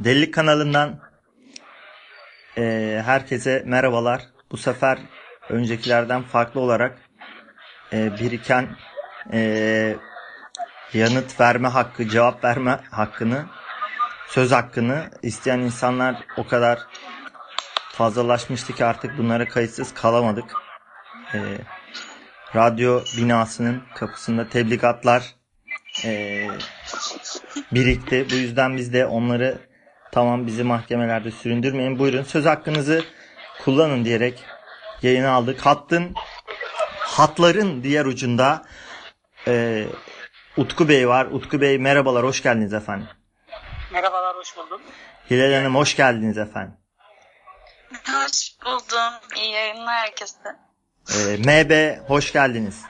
Delilik kanalından e, herkese merhabalar. Bu sefer öncekilerden farklı olarak e, biriken e, yanıt verme hakkı, cevap verme hakkını, söz hakkını isteyen insanlar o kadar fazlalaşmıştı ki artık bunlara kayıtsız kalamadık. E, radyo binasının kapısında tebligatlar e, birikti. Bu yüzden biz de onları tamam bizi mahkemelerde süründürmeyin. Buyurun söz hakkınızı kullanın diyerek yayına aldık. Hattın hatların diğer ucunda e, Utku Bey var. Utku Bey merhabalar, hoş geldiniz efendim. Merhabalar, hoş buldum. Hilal Hanım hoş geldiniz efendim. Hoş buldum. İyi yayınlar herkese. E, MB hoş geldiniz.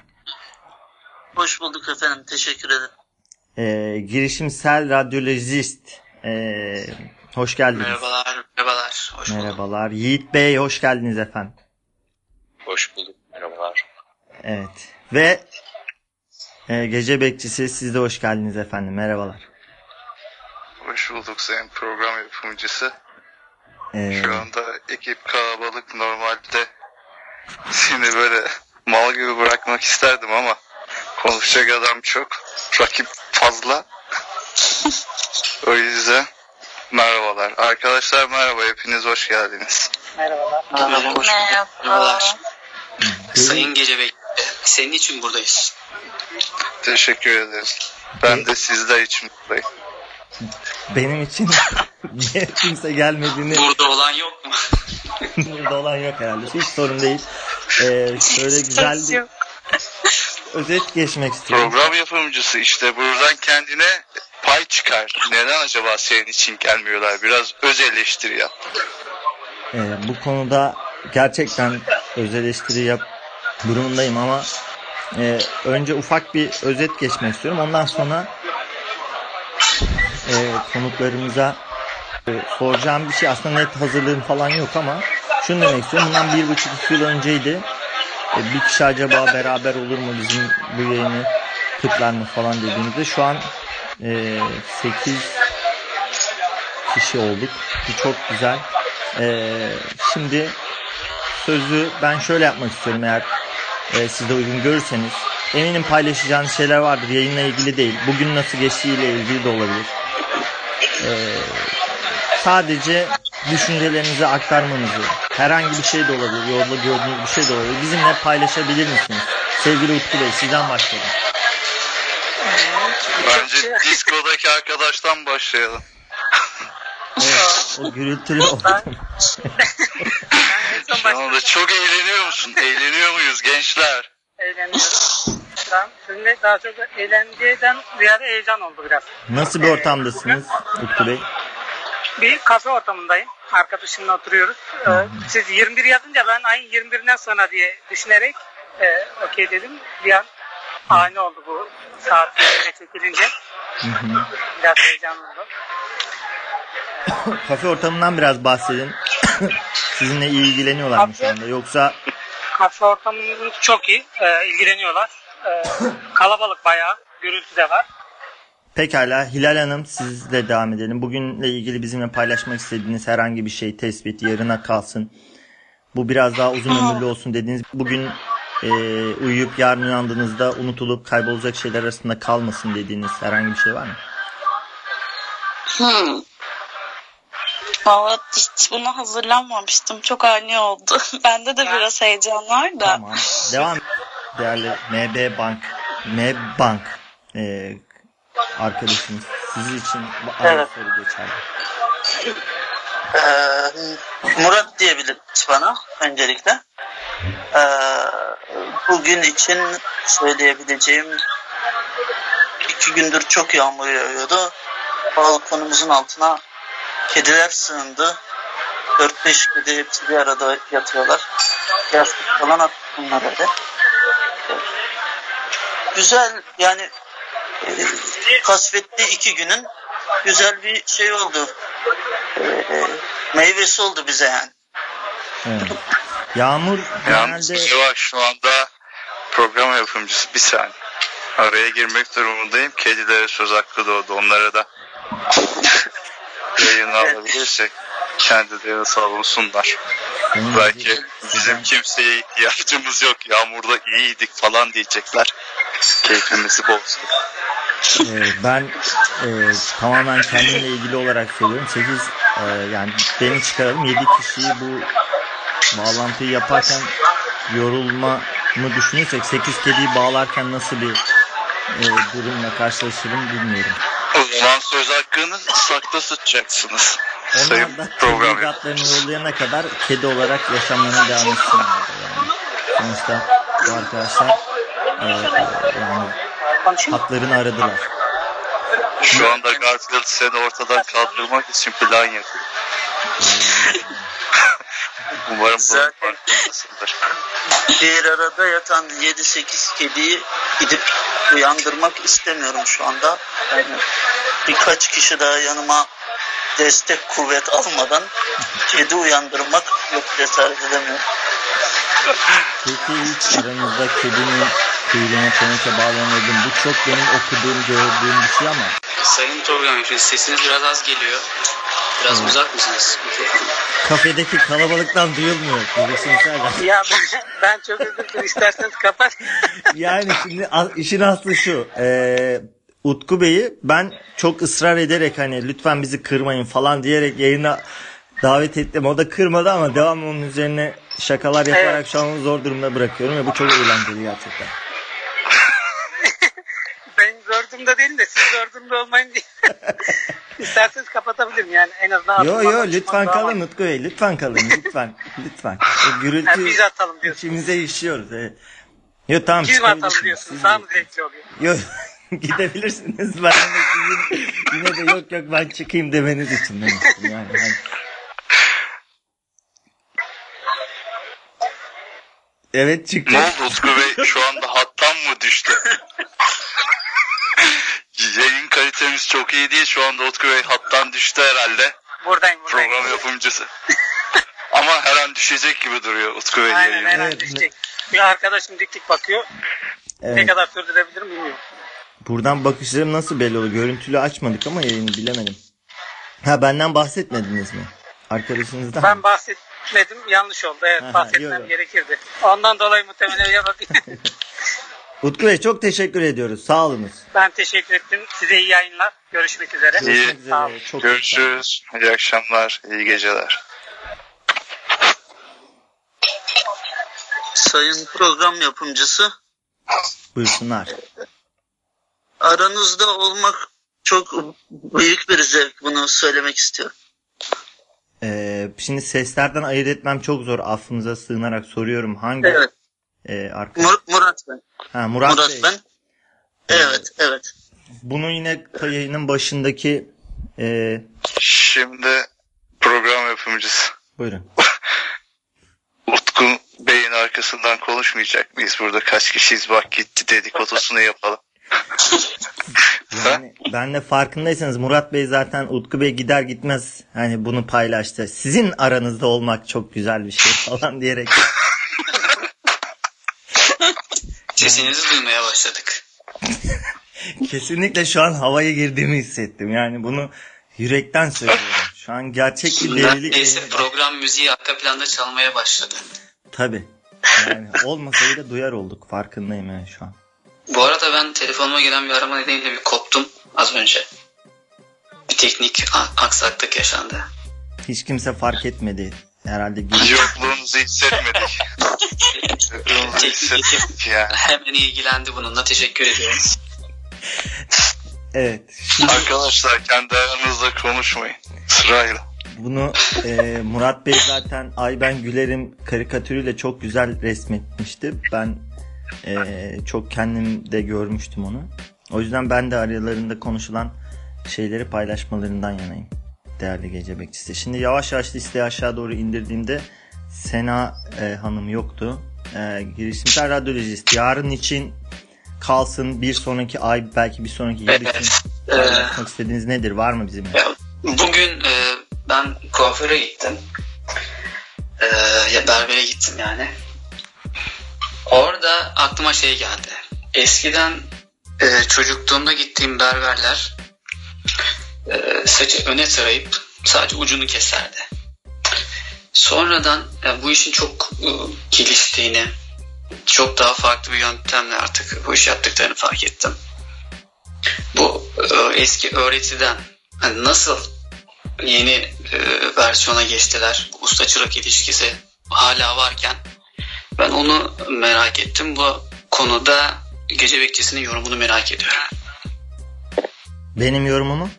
Hoş bulduk efendim. Teşekkür ederim. E, girişimsel radyolojist e, hoş geldiniz. Merhabalar. Merhabalar. Hoş bulduk. Merhabalar. Yiğit Bey hoş geldiniz efendim. Hoş bulduk. Merhabalar. Evet. Ve e, gece bekçisi siz de hoş geldiniz efendim. Merhabalar. Hoş bulduk sayın program yapımcısı. E, Şu anda ekip kalabalık normalde seni böyle mal gibi bırakmak isterdim ama konuşacak adam çok. Rakip fazla. o yüzden merhabalar. Arkadaşlar merhaba. Hepiniz hoş geldiniz. Merhabalar. Merhaba, hoş bulduk. Merhaba. Merhabalar. Sayın Gece Bey, senin için buradayız. Teşekkür ederiz. Ben de sizler için buradayım. benim için kimse gelmediğini Burada olan yok mu? burada olan yok herhalde. Hiç sorun değil. E, şöyle güzel bir özet geçmek istiyorum. Program yapımcısı işte buradan kendine pay çıkar. Neden acaba senin için gelmiyorlar? Biraz öz eleştiri yap. E, bu konuda gerçekten öz eleştiri yap durumundayım ama e, önce ufak bir özet geçmek istiyorum. Ondan sonra e, konuklarımıza e, soracağım bir şey aslında net hazırlığım falan yok ama şunu demek istiyorum. Bundan bir buçuk iki yıl önceydi. E, bir kişi acaba beraber olur mu bizim bu yayını tıklar mı falan dediğimizde şu an e, 8 kişi olduk. Bu çok güzel. E, şimdi sözü ben şöyle yapmak istiyorum eğer e, siz de uygun görürseniz. Eminim paylaşacağınız şeyler vardır yayınla ilgili değil. Bugün nasıl geçtiğiyle ilgili de olabilir. E, sadece düşüncelerinizi aktarmanızı, herhangi bir şey de olabilir, yolda gördüğünüz bir şey de olabilir. Bizimle paylaşabilir misiniz? Sevgili Utku Bey sizden başlayalım. Bence diskodaki arkadaştan başlayalım. Evet, o gürültülü son Şu anda çok eğleniyor musun? Eğleniyor muyuz gençler? eğleniyoruz. An sizinle daha çok eğlenceden ziyade heyecan oldu biraz. Nasıl bir ortamdasınız Utku Bey? Bir kafe ortamındayım. Arkadaşımla oturuyoruz. Ee, siz 21 yazınca ben ayın 21'inden sonra diye düşünerek e, okey dedim. Bir an ani oldu bu saat çekilince. Hı hı. Biraz heyecanlı oldu. Kafe ortamından biraz bahsedin. Sizinle ilgileniyorlar mı şu anda? Yoksa Kafe ortamımız çok iyi. Ee, ilgileniyorlar. Ee, kalabalık bayağı. Gürültü de var. pekala Hilal Hanım sizle devam edelim. Bugünle ilgili bizimle paylaşmak istediğiniz herhangi bir şey tespit yarına kalsın. Bu biraz daha uzun ömürlü olsun dediğiniz bugün e, uyuyup yarın uyandığınızda unutulup kaybolacak şeyler arasında kalmasın dediğiniz herhangi bir şey var mı? Hmm. Valla hiç buna hazırlanmamıştım. Çok ani oldu. Bende de biraz heyecan var da. Tamam. Devam. Değerli MB Bank, MB Bank e, arkadaşımız sizin için Evet. soru geçerli. Ee, Murat diyebiliriz bana öncelikle. Ee, bugün için söyleyebileceğim iki gündür çok yağmur yağıyordu. Balkonumuzun altına kediler sığındı. 4-5 kedi hepsi bir arada yatıyorlar. Yastık falan attık bunlara da. Güzel yani e, kasvetli iki günün güzel bir şey oldu. E, meyvesi oldu bize yani. Evet. Yağmur Yalnız genelde var şu anda program yapımcısı bir saniye. Araya girmek durumundayım. Kedilere söz hakkı doğdu. Onlara da yayına alabilirsek kendilerini savunsunlar. Senin Belki bizi- bizim kimseye ihtiyacımız yok. Yağmurda iyiydik falan diyecekler. Keyfimizi bozdu. Ee, ben e, tamamen kendimle ilgili olarak söylüyorum. 8 e, yani beni çıkaralım 7 kişiyi bu bağlantıyı yaparken yorulma mı düşünürsek 8 kediyi bağlarken nasıl bir e, durumla karşılaşırım bilmiyorum. O zaman söz hakkını sakta tutacaksınız. Sayın Onlar da program tebligatlarını yollayana kadar kedi olarak yaşamlarına devam etsinler yani. Sonuçta bu arkadaşlar e, e, yani Konuşayım. haklarını aradılar. Şu anda Garfield seni ortadan kaldırmak için plan yapıyor. Umarım bunun farkındasındır. Bir arada yatan 7-8 kediyi gidip uyandırmak istemiyorum şu anda. Yani birkaç kişi daha yanıma destek kuvvet almadan kedi uyandırmak yok cesaret edemiyorum. Peki hiç aranızda kedinin kuyruğuna teneke bağlanıyordum. Bu çok benim okuduğum, gördüğüm bir şey ama Sayın program yapıyorsunuz. Sesiniz biraz az geliyor. Biraz uzak mısınız? kafedeki kalabalıktan duyulmuyor. Düşünsene. Ya ben, ben çok özür dilerim. İsterseniz kapat. Yani şimdi işin aslı şu. Ee, Utku Bey'i ben çok ısrar ederek hani lütfen bizi kırmayın falan diyerek yayına davet ettim. O da kırmadı ama devamlı onun üzerine şakalar yaparak Evet. şu an zor durumda bırakıyorum ve bu çok eğlenceli gerçekten. Durumda değilim de siz zor durumda olmayın diye. İsterseniz kapatabilirim yani en azından. Yo yo lütfen ama. kalın Utku Bey lütfen kalın lütfen lütfen. O Ha, gürültü biz atalım diyorsunuz. içimize işiyoruz. Evet. Yo tamam Biz mi atalım diyorsunuz? Daha mı zevkli oluyor? Yok gidebilirsiniz. Ben de sizin yine de yok yok ben çıkayım demeniz için demiştim yani. Hani- Evet çıktı. Ne oldu Utku Bey? Şu anda hattan mı düştü? Yayın kalitemiz çok iyi değil. Şu anda Utku Bey hattan düştü herhalde. Buradayım buradayım. Program yapımcısı. Ama her an düşecek gibi duruyor Utku Bey Aynen her an Evet. düşecek. Bir arkadaşım dik dik bakıyor. Ne Evet. kadar sürdürebilirim bilmiyorum. Buradan bakışlarım nasıl belli olur? Görüntülü açmadık ama yayını bilemedim. Ha benden bahsetmediniz mi? Arkadaşınızdan. Ben bahsetmedim yanlış oldu. Evet Aha, bahsetmem yok. gerekirdi. Ondan dolayı muhtemelen yapabilirim. Utku Bey çok teşekkür ediyoruz. Sağ olunuz. ben teşekkür ettim. Size iyi yayınlar. Görüşmek üzere. Görüşmek Sağ olun. üzere. Çok Görüşürüz. İyi akşamlar. iyi geceler. Sayın program yapımcısı Buyursunlar. aranızda olmak çok büyük bir zevk bunu söylemek istiyorum. Ee, şimdi seslerden ayırt etmem çok zor. Affınıza sığınarak soruyorum. Hangi Evet. E, arkadaş? Mur- Murat ben. Ha, Murat, Murat Bey. ben. Evet, evet. Bunu yine yayının başındaki e, Şimdi program yapımcısı buyurun. Utku Bey'in arkasından konuşmayacak mıyız? Burada kaç kişiyiz bak gitti dedikodusunu yapalım. Yani ben de farkındaysanız Murat Bey zaten Utku Bey gider gitmez hani bunu paylaştı. Sizin aranızda olmak çok güzel bir şey falan diyerek. Sesinizi duymaya başladık. Kesinlikle şu an havaya girdiğimi hissettim. Yani bunu yürekten söylüyorum. Şu an gerçek bir delilik. Neyse program müziği arka planda çalmaya başladı. Tabi. Yani olmasaydı duyar olduk. Farkındayım yani şu an. Bu arada ben telefonuma gelen bir arama nedeniyle bir koptum az önce. Bir teknik aksaklık yaşandı. Hiç kimse fark etmedi. Herhalde giriş. Yokluğunuzu hissetmedik. Yokluğunuzu hissetmedik yani. Hemen ilgilendi bununla teşekkür ediyorum. Evet. Şimdi Arkadaşlar kendi aranızda konuşmayın. Sırayla. bunu e, Murat Bey zaten Ay Ben Güler'im karikatürüyle çok güzel resmetmişti. Ben e, çok kendim de görmüştüm onu. O yüzden ben de aralarında konuşulan şeyleri paylaşmalarından yanayım. Değerli gece bekçisi. Şimdi yavaş yavaş listeyi aşağı doğru indirdiğimde Sena e, Hanım yoktu. E, girişimsel radyolojist. Yarın için kalsın bir sonraki ay belki bir sonraki yıl için Ee, paylaşmak istediğiniz nedir? Var mı bizimle? Bugün e, ben kuaföre gittim. E, ya berbere gittim yani. Orada aklıma şey geldi. Eskiden e, çocukluğumda gittiğim berberler e, saçı öne tarayıp sadece ucunu keserdi. Sonradan yani bu işin çok e, geliştiğini, çok daha farklı bir yöntemle artık bu işi yaptıklarını fark ettim. Bu e, eski öğretiden hani nasıl yeni e, versiyona geçtiler, usta çırak ilişkisi hala varken ben onu merak ettim. Bu konuda gece bekçisinin yorumunu merak ediyorum. Benim yorumumu?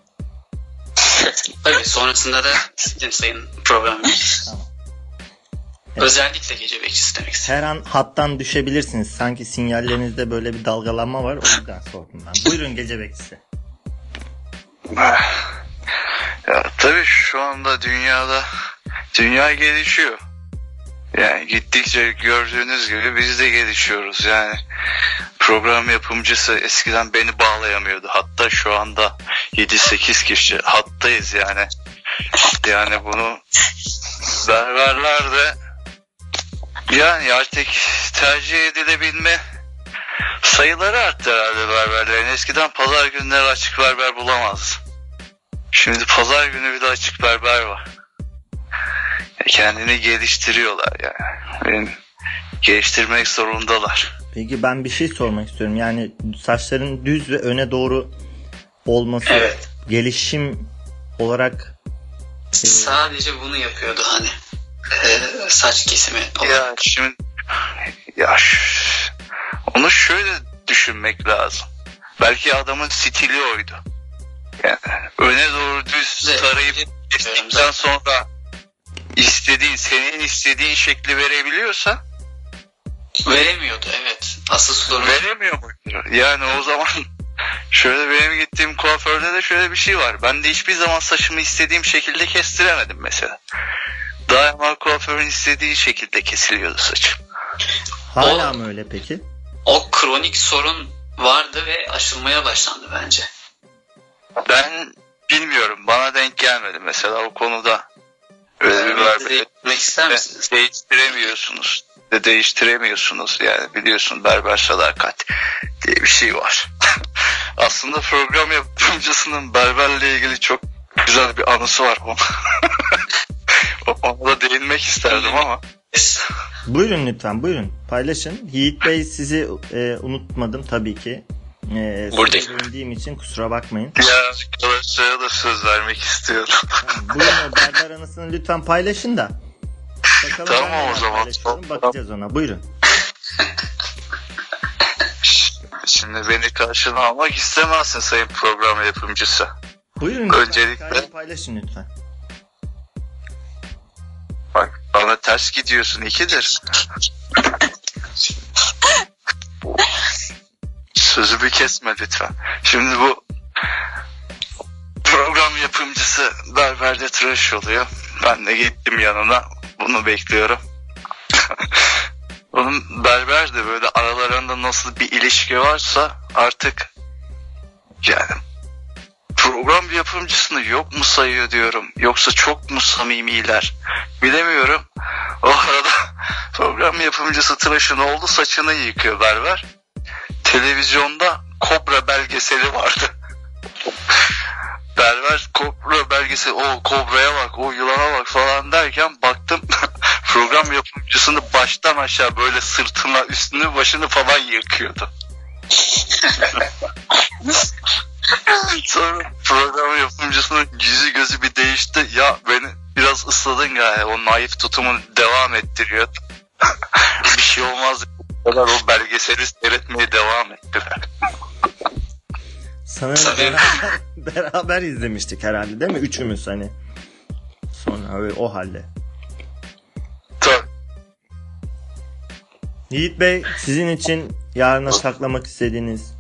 Tabii sonrasında da sizin sayın program. Tamam. Özellikle gece bekçisi demek istedim. Her an hattan düşebilirsiniz. Sanki sinyallerinizde böyle bir dalgalanma var. O yüzden sordum ben. Buyurun gece bekçisi. Ya tabii şu anda dünyada dünya gelişiyor. Yani gittikçe gördüğünüz gibi biz de gelişiyoruz. Yani program yapımcısı eskiden beni bağlayamıyordu. Hatta şu anda 7-8 kişi hattayız yani. Yani bunu berberler de yani artık tercih edilebilme sayıları arttı herhalde berberlerin. Eskiden pazar günleri açık berber bulamaz. Şimdi pazar günü bir de açık berber var. Kendini geliştiriyorlar yani. Benim geliştirmek zorundalar. Peki ben bir şey sormak istiyorum. Yani saçların düz ve öne doğru olması Evet. gelişim olarak Sadece bunu yapıyordu hani. Ee, saç kesimi olarak. Ya şimdi ya onu şöyle düşünmek lazım. Belki adamın stili oydu. Yani öne doğru düz tarayıp kestikten sonra istediğin, senin istediğin şekli verebiliyorsa Veremiyordu evet. Asıl sorun veremiyor muydu? Yani o zaman şöyle benim gittiğim kuaförde de şöyle bir şey var. Ben de hiçbir zaman saçımı istediğim şekilde kestiremedim mesela. Daima kuaförün istediği şekilde kesiliyordu saçım. hala O- mı öyle peki? o kronik sorun vardı ve aşılmaya başlandı bence. Ben bilmiyorum. Bana denk gelmedi mesela o konuda. Örnek var. değinmek ister misiniz? Değiştiremiyorsunuz. De değiştiremiyorsunuz yani biliyorsun berber sadakat diye bir şey var. Aslında program yapımcısının berberle ilgili çok güzel bir anısı var. Ona da değinmek isterdim ama. Buyurun lütfen buyurun paylaşın. Yiğit Bey sizi e, unutmadım tabii ki. E, size Buradayım. için kusura bakmayın. Ya arkadaşlara da söz vermek istiyorum. Tamam, buyurun o berber anısını lütfen paylaşın da. Bakalım Tamam o zaman. paylaşıyorum, Bakacağız ona buyurun. Şimdi beni karşına almak istemezsin sayın program yapımcısı. Buyurun. Öncelikle- paylaşın lütfen. Bak bana ters gidiyorsun ikidir. Sözümü kesme lütfen. Şimdi bu program yapımcısı berberde tıraş oluyor. Ben de gittim yanına. Bunu bekliyorum. Onun berber de böyle aralarında nasıl bir ilişki varsa artık yani program yapımcısını yok mu sayıyor diyorum. Yoksa çok mu samimiler? Bilemiyorum. O arada program yapımcısı tıraşını oldu saçını yıkıyor berber. Televizyonda Kobra belgeseli vardı. berber Kobra belgeseli o kobraya bak o yılana bak falan derken baktım program yapımcısını baştan aşağı böyle sırtına üstünü başını falan yıkıyordu. Sonra program yapımcısının yüzü gözü bir değişti. Ya beni biraz ısladın galiba. O naif tutumunu devam ettiriyor. bir şey olmaz. Kadar o belgeseli seyretmeye devam ettiler. Sanırım beraber, beraber izlemiştik herhalde değil mi? Üçümüz hani. Sonra öyle o halde. Tabii. Yiğit Bey sizin için yarına saklamak istediğiniz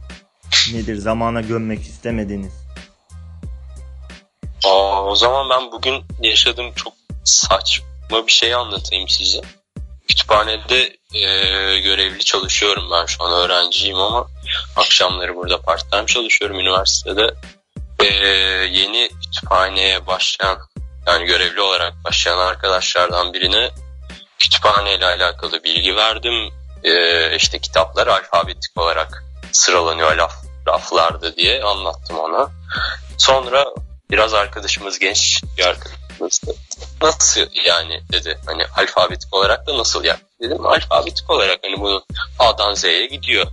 nedir? Zamana gömmek istemediğiniz. Aa, o zaman ben bugün yaşadığım çok saçma bir şey anlatayım size. Kütüphanede e, görevli çalışıyorum ben şu an öğrenciyim ama akşamları burada part time çalışıyorum üniversitede. E, yeni kütüphaneye başlayan yani görevli olarak başlayan arkadaşlardan birine kütüphaneyle alakalı bilgi verdim. E, işte kitaplar alfabetik olarak sıralanıyor laf, raflarda diye anlattım ona. Sonra biraz arkadaşımız genç bir arkadaşımızdı. Nasıl yani dedi. Hani alfabetik olarak da nasıl yani? Dedim alfabetik olarak hani bunu A'dan Z'ye gidiyor.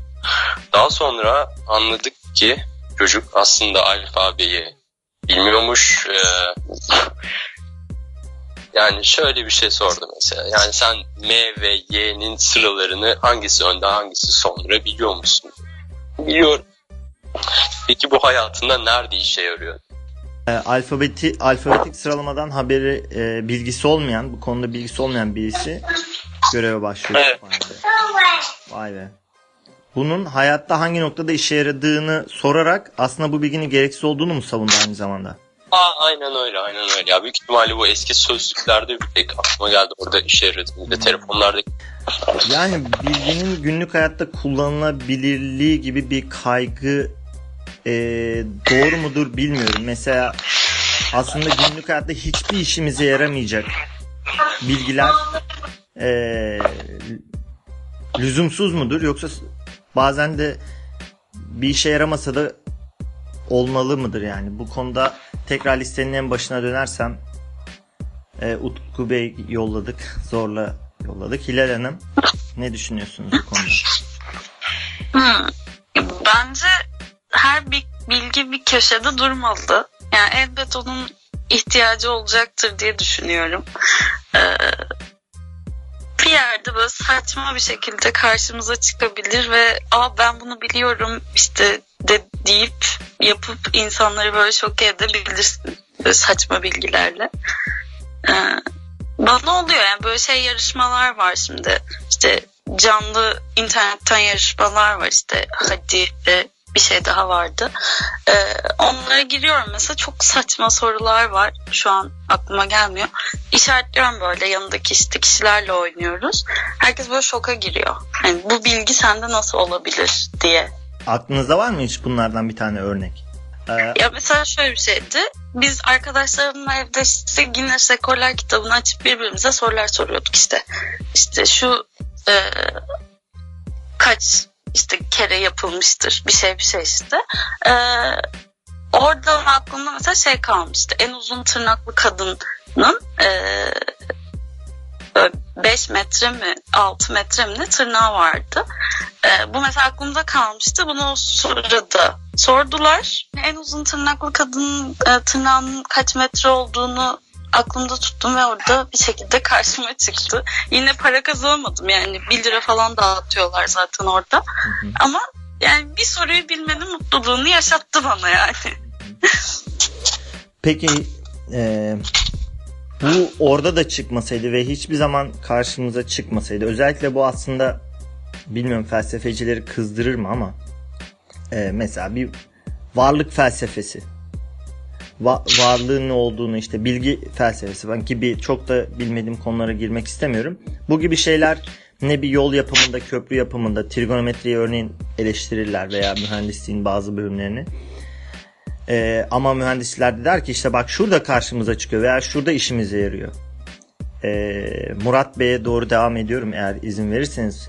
Daha sonra anladık ki çocuk aslında alfabeyi bilmiyormuş. Ee, yani şöyle bir şey sordu mesela. Yani sen M ve Y'nin sıralarını hangisi önde hangisi sonra biliyor musun? Biliyorum. Peki bu hayatında nerede işe yarıyor? E, alfabeti alfabetik sıralamadan haberi e, bilgisi olmayan, bu konuda bilgisi olmayan birisi göreve başlıyor. Evet. Vay be. Vay be. Bunun hayatta hangi noktada işe yaradığını sorarak aslında bu bilginin gereksiz olduğunu mu savundu aynı zamanda? Aa, aynen öyle aynen öyle. Ya büyük ihtimalle bu eski sözlüklerde bir tek aklıma geldi orada işe yaradı. Bir de telefonlarda Yani bilginin günlük hayatta kullanılabilirliği gibi bir kaygı e, doğru mudur bilmiyorum. Mesela aslında günlük hayatta hiçbir işimize yaramayacak bilgiler e, lüzumsuz mudur yoksa bazen de bir işe yaramasa da olmalı mıdır yani bu konuda tekrar listenin en başına dönersem e, Utku Bey yolladık zorla yolladık Hilal Hanım ne düşünüyorsunuz bu konuda? Hmm. Bence her bir bilgi bir köşede durmalı. Yani elbet onun ihtiyacı olacaktır diye düşünüyorum. Ee, yerde böyle saçma bir şekilde karşımıza çıkabilir ve aa ben bunu biliyorum işte de deyip yapıp insanları böyle şok edebilirsin böyle saçma bilgilerle. Ee, bana oluyor yani böyle şey yarışmalar var şimdi işte canlı internetten yarışmalar var işte hadi ve bir şey daha vardı. Ee, onlara giriyorum mesela çok saçma sorular var. Şu an aklıma gelmiyor. İşaretliyorum böyle yanındaki işte kişilerle oynuyoruz. Herkes böyle şoka giriyor. Hani bu bilgi sende nasıl olabilir diye. Aklınızda var mı hiç bunlardan bir tane örnek? Ee, Ya mesela şöyle bir şeydi. Biz arkadaşlarımla evde işte Guinness Rekorlar kitabını açıp birbirimize sorular soruyorduk işte. İşte şu e, kaç işte kere yapılmıştır bir şey bir şey işte. E, orada aklımda mesela şey kalmıştı. En uzun tırnaklı kadının e, 5 metre mi 6 metre mi ne tırnağı vardı. E, bu mesela aklımda kalmıştı. Bunu o sırada sordular. En uzun tırnaklı kadının e, tırnağının kaç metre olduğunu aklımda tuttum ve orada bir şekilde karşıma çıktı. Yine para kazanmadım yani 1 lira falan dağıtıyorlar zaten orada. Ama yani bir soruyu bilmenin mutluluğunu yaşattı bana yani. Peki e, bu orada da çıkmasaydı ve hiçbir zaman karşımıza çıkmasaydı özellikle bu aslında bilmiyorum felsefecileri kızdırır mı ama e, mesela bir varlık felsefesi Va- varlığın ne olduğunu işte bilgi felsefesi ben gibi çok da bilmediğim konulara girmek istemiyorum. Bu gibi şeyler ne bir yol yapımında, köprü yapımında, trigonometriyi örneğin eleştirirler veya mühendisliğin bazı bölümlerini. Ee, ama mühendisler de der ki işte bak şurada karşımıza çıkıyor veya şurada işimize yarıyor. Ee, Murat Bey'e doğru devam ediyorum eğer izin verirseniz.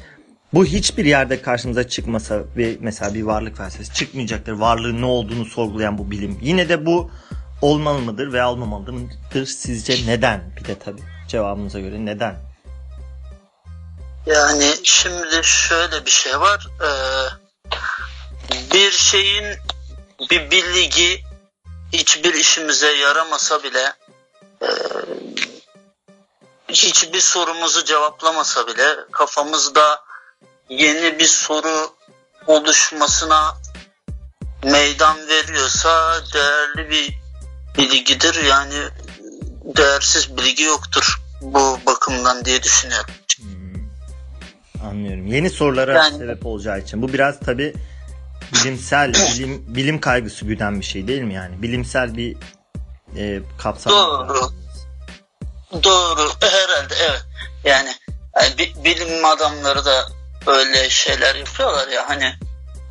Bu hiçbir yerde karşımıza çıkmasa ve mesela bir varlık felsefesi çıkmayacaktır. Varlığın ne olduğunu sorgulayan bu bilim. Yine de bu olmalı mıdır veya olmamalı mıdır sizce neden? Bir de tabii cevabınıza göre neden? Yani şimdi şöyle bir şey var. Ee, bir şeyin bir bilgi hiçbir işimize yaramasa bile e, hiçbir sorumuzu cevaplamasa bile kafamızda yeni bir soru oluşmasına meydan veriyorsa değerli bir bilgidir. Yani değersiz bilgi yoktur bu bakımdan diye düşünüyorum. Anlıyorum. Yeni sorulara Yani- sebep olacağı için. Bu biraz tabii bilimsel, bilim, bilim kaygısı güden bir şey değil mi yani? Bilimsel bir e, kapsam. Doğru. Doğru herhalde evet. Yani, yani bi- bilim adamları da öyle şeyler yapıyorlar ya hani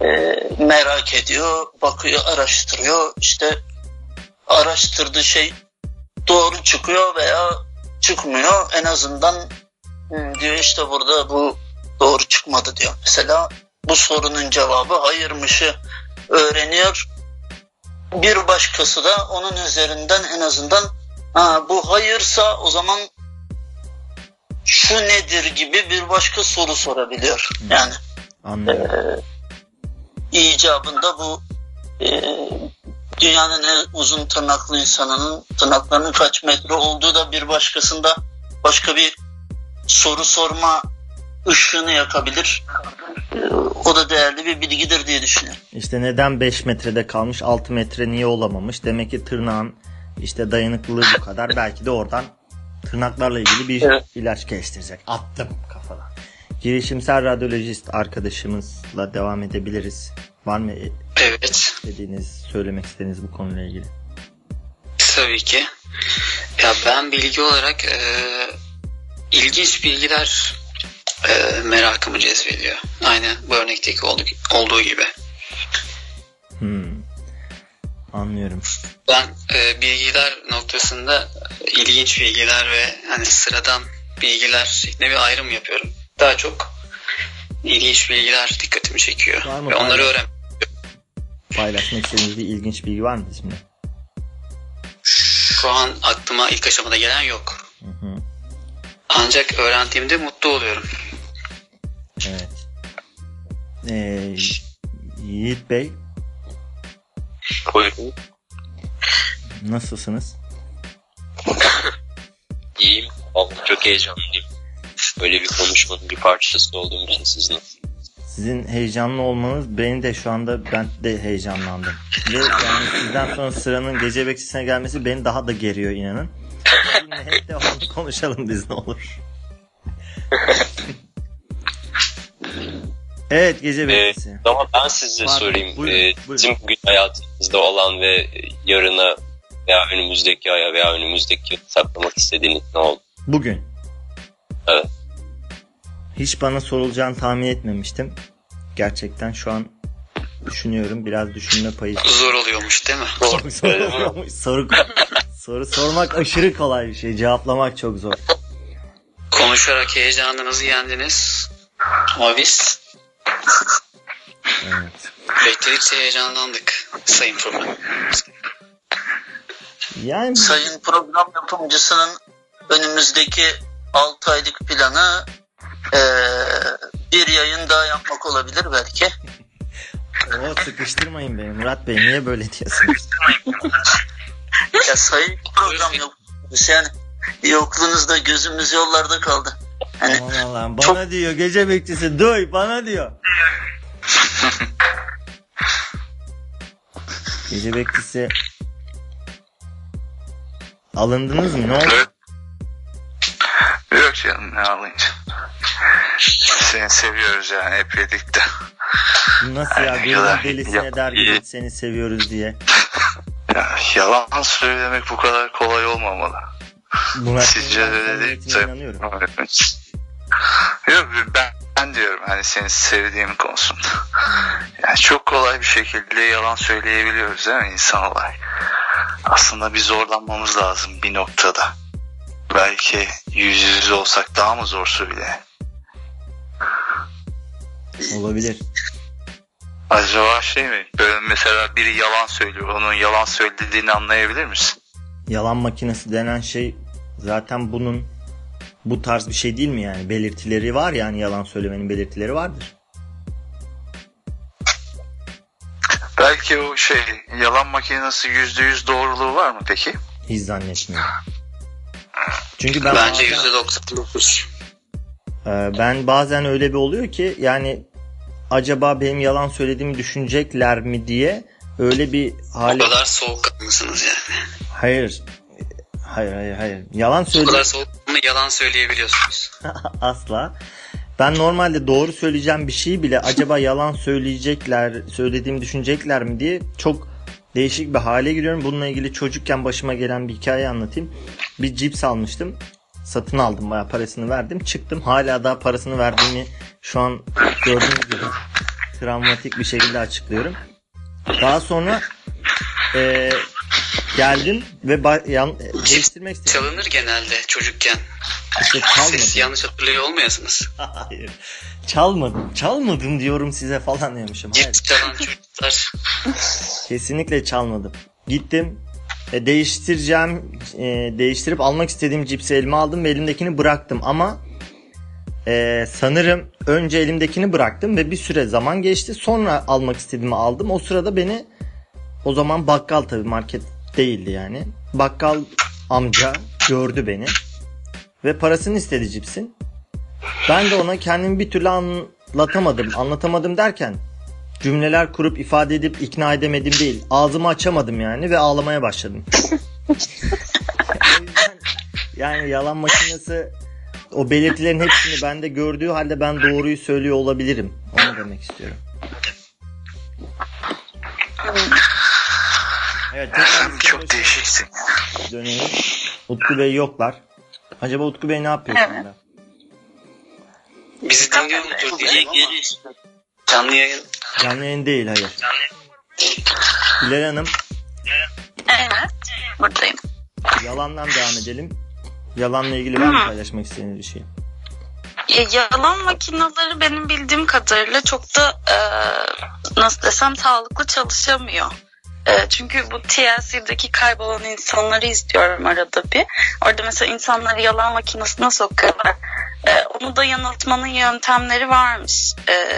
e, merak ediyor, bakıyor, araştırıyor. işte araştırdığı şey doğru çıkıyor veya çıkmıyor. En azından "Hı, diyor işte burada bu doğru çıkmadı diyor. Mesela bu sorunun cevabı hayırmışı öğreniyor. bir başkası da onun üzerinden en azından ha, bu hayırsa o zaman şu nedir gibi bir başka soru sorabiliyor. Yani Anlıyorum. icabında bu e, dünyanın en uzun tırnaklı insanının tırnaklarının kaç metre olduğu da bir başkasında başka bir soru sorma ışığını yakabilir. O da değerli bir bilgidir diye düşünüyorum. İşte neden 5 metrede kalmış 6 metre niye olamamış? Demek ki tırnağın işte dayanıklılığı bu kadar. Belki de oradan tırnaklarla ilgili bir Evet. ilaç geliştirecek. Attım kafadan. Girişimsel radyolojist arkadaşımızla devam edebiliriz. Var mı Evet. dediğiniz, söylemek istediğiniz bu konuyla ilgili? Tabii ki. Ya ben bilgi olarak e, ilginç bilgiler e, merakımı cezbediyor. Aynı bu örnekteki olduğu, olduğu gibi. Hmm. Anlıyorum. Ben e, bilgiler noktasında ilginç bilgiler ve hani sıradan bilgiler şeklinde bir ayrım yapıyorum. Daha çok ilginç bilgiler dikkatimi çekiyor. Var mı Ve onları öğren. Paylaşmak istediğiniz bir ilginç bilgi var mı bizimle? Şu an aklıma ilk aşamada gelen yok. Hı hı. Ancak öğrendiğimde mutlu oluyorum. Evet. Ee, Yiğit Bey Buyurun. nasılsınız? İyiyim. Vallahi çok heyecanlıyım. Böyle bir konuşmanın bir parçası olduğum için sizinle. Sizin heyecanlı olmanız beni de şu anda ben de heyecanlandım. Ve yani sizden sonra sıranın gece bekçisine gelmesi beni daha da geriyor inanın. Sizinle hep devamlı konuşalım biz ne olur. evet gece Ee, bekçisi. ama ben size Pardon, sorayım. buyurun, Ee, buyurun. Bizim bugün hayatınızda olan ve yarına veya önümüzdeki aya veya önümüzdeki saklamak istediğiniz ne oldu? Bugün. Evet. Hiç bana sorulacağını tahmin etmemiştim. Gerçekten şu an düşünüyorum. Biraz düşünme payı. Zor oluyormuş değil mi? Çok zor oluyormuş. Soru, soru sormak aşırı kolay bir şey. Cevaplamak çok zor. Konuşarak heyecanınızı yendiniz. Ama biz Evet. bekledikçe heyecanlandık Sayın Program. Yani Sayın program yapımcısının önümüzdeki 6 aylık planı e, bir yayın daha yapmak olabilir belki. o sıkıştırmayın beni Murat Bey. Niye böyle diyorsunuz? Ya sayın program yapımcısı yani yokluğunuzda gözümüz yollarda kaldı. Hani Aman Allah'ım. Bana diyor gece bekçisi duy bana diyor. gece bekçisi alındınız mı? Ne oldu? Yok canım ne alınca. Seni seviyoruz yani hep birlikte. Nasıl ya? Yalan- delisine der gibi seni seviyoruz diye. Ya, yalan söylemek bu kadar kolay olmamalı. Murat Sizce de öyle değil inanıyorum. Yok ben, ben diyorum hani seni sevdiğim konusunda. Yani çok kolay bir şekilde yalan söyleyebiliyoruz değil mi insan olarak? Aslında bir zorlanmamız lazım bir noktada. Belki yüz yüze olsak daha mı zorsu bile? Olabilir. Acaba şey mi? Böyle mesela biri yalan söylüyor. Onun yalan söylediğini anlayabilir misin? Yalan makinesi denen şey zaten bunun bu tarz bir şey değil mi yani? Belirtileri var yani yalan söylemenin belirtileri vardır. Belki o şey yalan makinesi yüzde yüz doğruluğu var mı peki? Hiç zannetmiyorum. Çünkü ben Bence bazen, %99. e, ben bazen öyle bir oluyor ki yani acaba benim yalan söylediğimi düşünecekler mi diye öyle bir O hale kadar soğuk mısınız yani? hayır. Hayır hayır hayır. Yalan O söyle kadar soğuk ama yalan söyleyebiliyorsunuz. asla. Ben normalde doğru söyleyeceğim bir şeyi bile acaba yalan söyleyecekler söylediğimi düşünecekler mi diye çok değişik bir hale giriyorum. Bununla ilgili çocukken başıma gelen bir hikaye anlatayım. Bir cips almıştım satın aldım bayağı parasını verdim çıktım hala daha parasını verdiğimi şu an gördüğünüz gibi travmatik bir şekilde açıklıyorum daha sonra eee geldim ve ba- yan- değiştirmek istedim. Çalınır genelde çocukken. İşte çalmadım. Siz yanlış hatırlıyor olmayasınız. Hayır. Çalmadım. Çalmadım diyorum size falan demişim. Hayır. Cips çalan çocuklar. Kesinlikle çalmadım. Gittim. E, değiştireceğim, e, değiştirip almak istediğim cipsi elime aldım ve elimdekini bıraktım ama e, sanırım önce elimdekini bıraktım ve bir süre zaman geçti. Sonra almak istediğimi aldım. O sırada beni o zaman bakkal tabii market değildi yani. Bakkal amca gördü beni ve parasını istedi cipsin. Ben de ona kendimi bir türlü anlatamadım. Anlatamadım derken cümleler kurup ifade edip ikna edemedim değil. Ağzımı açamadım yani ve ağlamaya başladım. yüzden yani yalan makinesi o belirtilerin hepsini bende gördüğü halde ben doğruyu söylüyor olabilirim. Onu demek istiyorum. Evet, tekrar Çok değişiksin. dönelim. Utku Bey yoklar. Acaba Utku Bey ne yapıyor Evet. anda? Bizi dinliyor mudur diye geri canlı yayın. Canlı yayın değil hayır. Hilal Hanım Evet. Buradayım. yalandan devam edelim. Yalanla ilgili var mı paylaşmak istediğiniz bir şey? Ya, yalan makineleri benim bildiğim kadarıyla çok da e, nasıl desem sağlıklı çalışamıyor. E, çünkü bu TLC'deki kaybolan insanları izliyorum arada bir. Orada mesela insanları yalan makinesine sokuyorlar. E, onu da yanıltmanın yöntemleri varmış. E,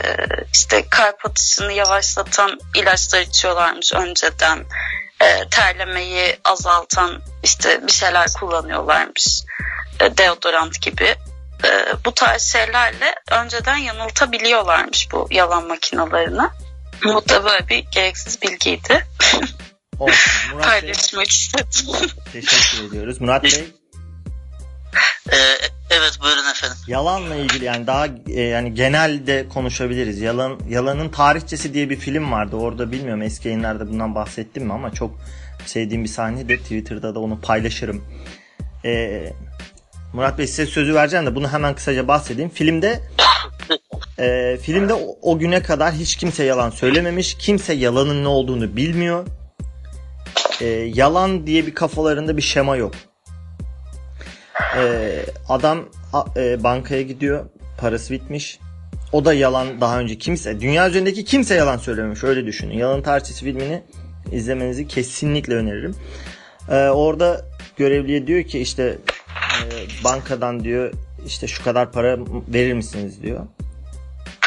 işte kalp atışını yavaşlatan ilaçlar içiyorlarmış önceden. E, terlemeyi azaltan işte bir şeyler kullanıyorlarmış. Deodorant gibi bu tarz şeylerle önceden yanıltabiliyorlarmış bu yalan makinalarını. Bu da böyle bir gereksiz bilgiydi. Olsun. Murat Paylaşmak istedim. teşekkür ediyoruz. Murat Bey Ee, evet buyurun efendim. yalanla ilgili yani daha e, yani genelde konuşabiliriz. Yalan yalanın tarihçesi diye bir film vardı. Orada bilmiyorum eski yayınlarda bundan bahsettim mi ama çok sevdiğim bir sahne de Twitter'da da onu paylaşırım. Ee, Murat Bey size sözü vereceğim de bunu hemen kısaca bahsedeyim. Filmde e, filmde o, o güne kadar hiç kimse yalan söylememiş. Kimse yalanın ne olduğunu bilmiyor. E, yalan diye bir kafalarında bir şema yok. E, adam e, bankaya gidiyor. Parası bitmiş. O da yalan daha önce kimse dünya üzerindeki kimse yalan söylememiş öyle düşünün. Yalan tarihçesi filmini izlemenizi kesinlikle öneririm. E, orada görevliye diyor ki işte e, bankadan diyor işte şu kadar para verir misiniz diyor.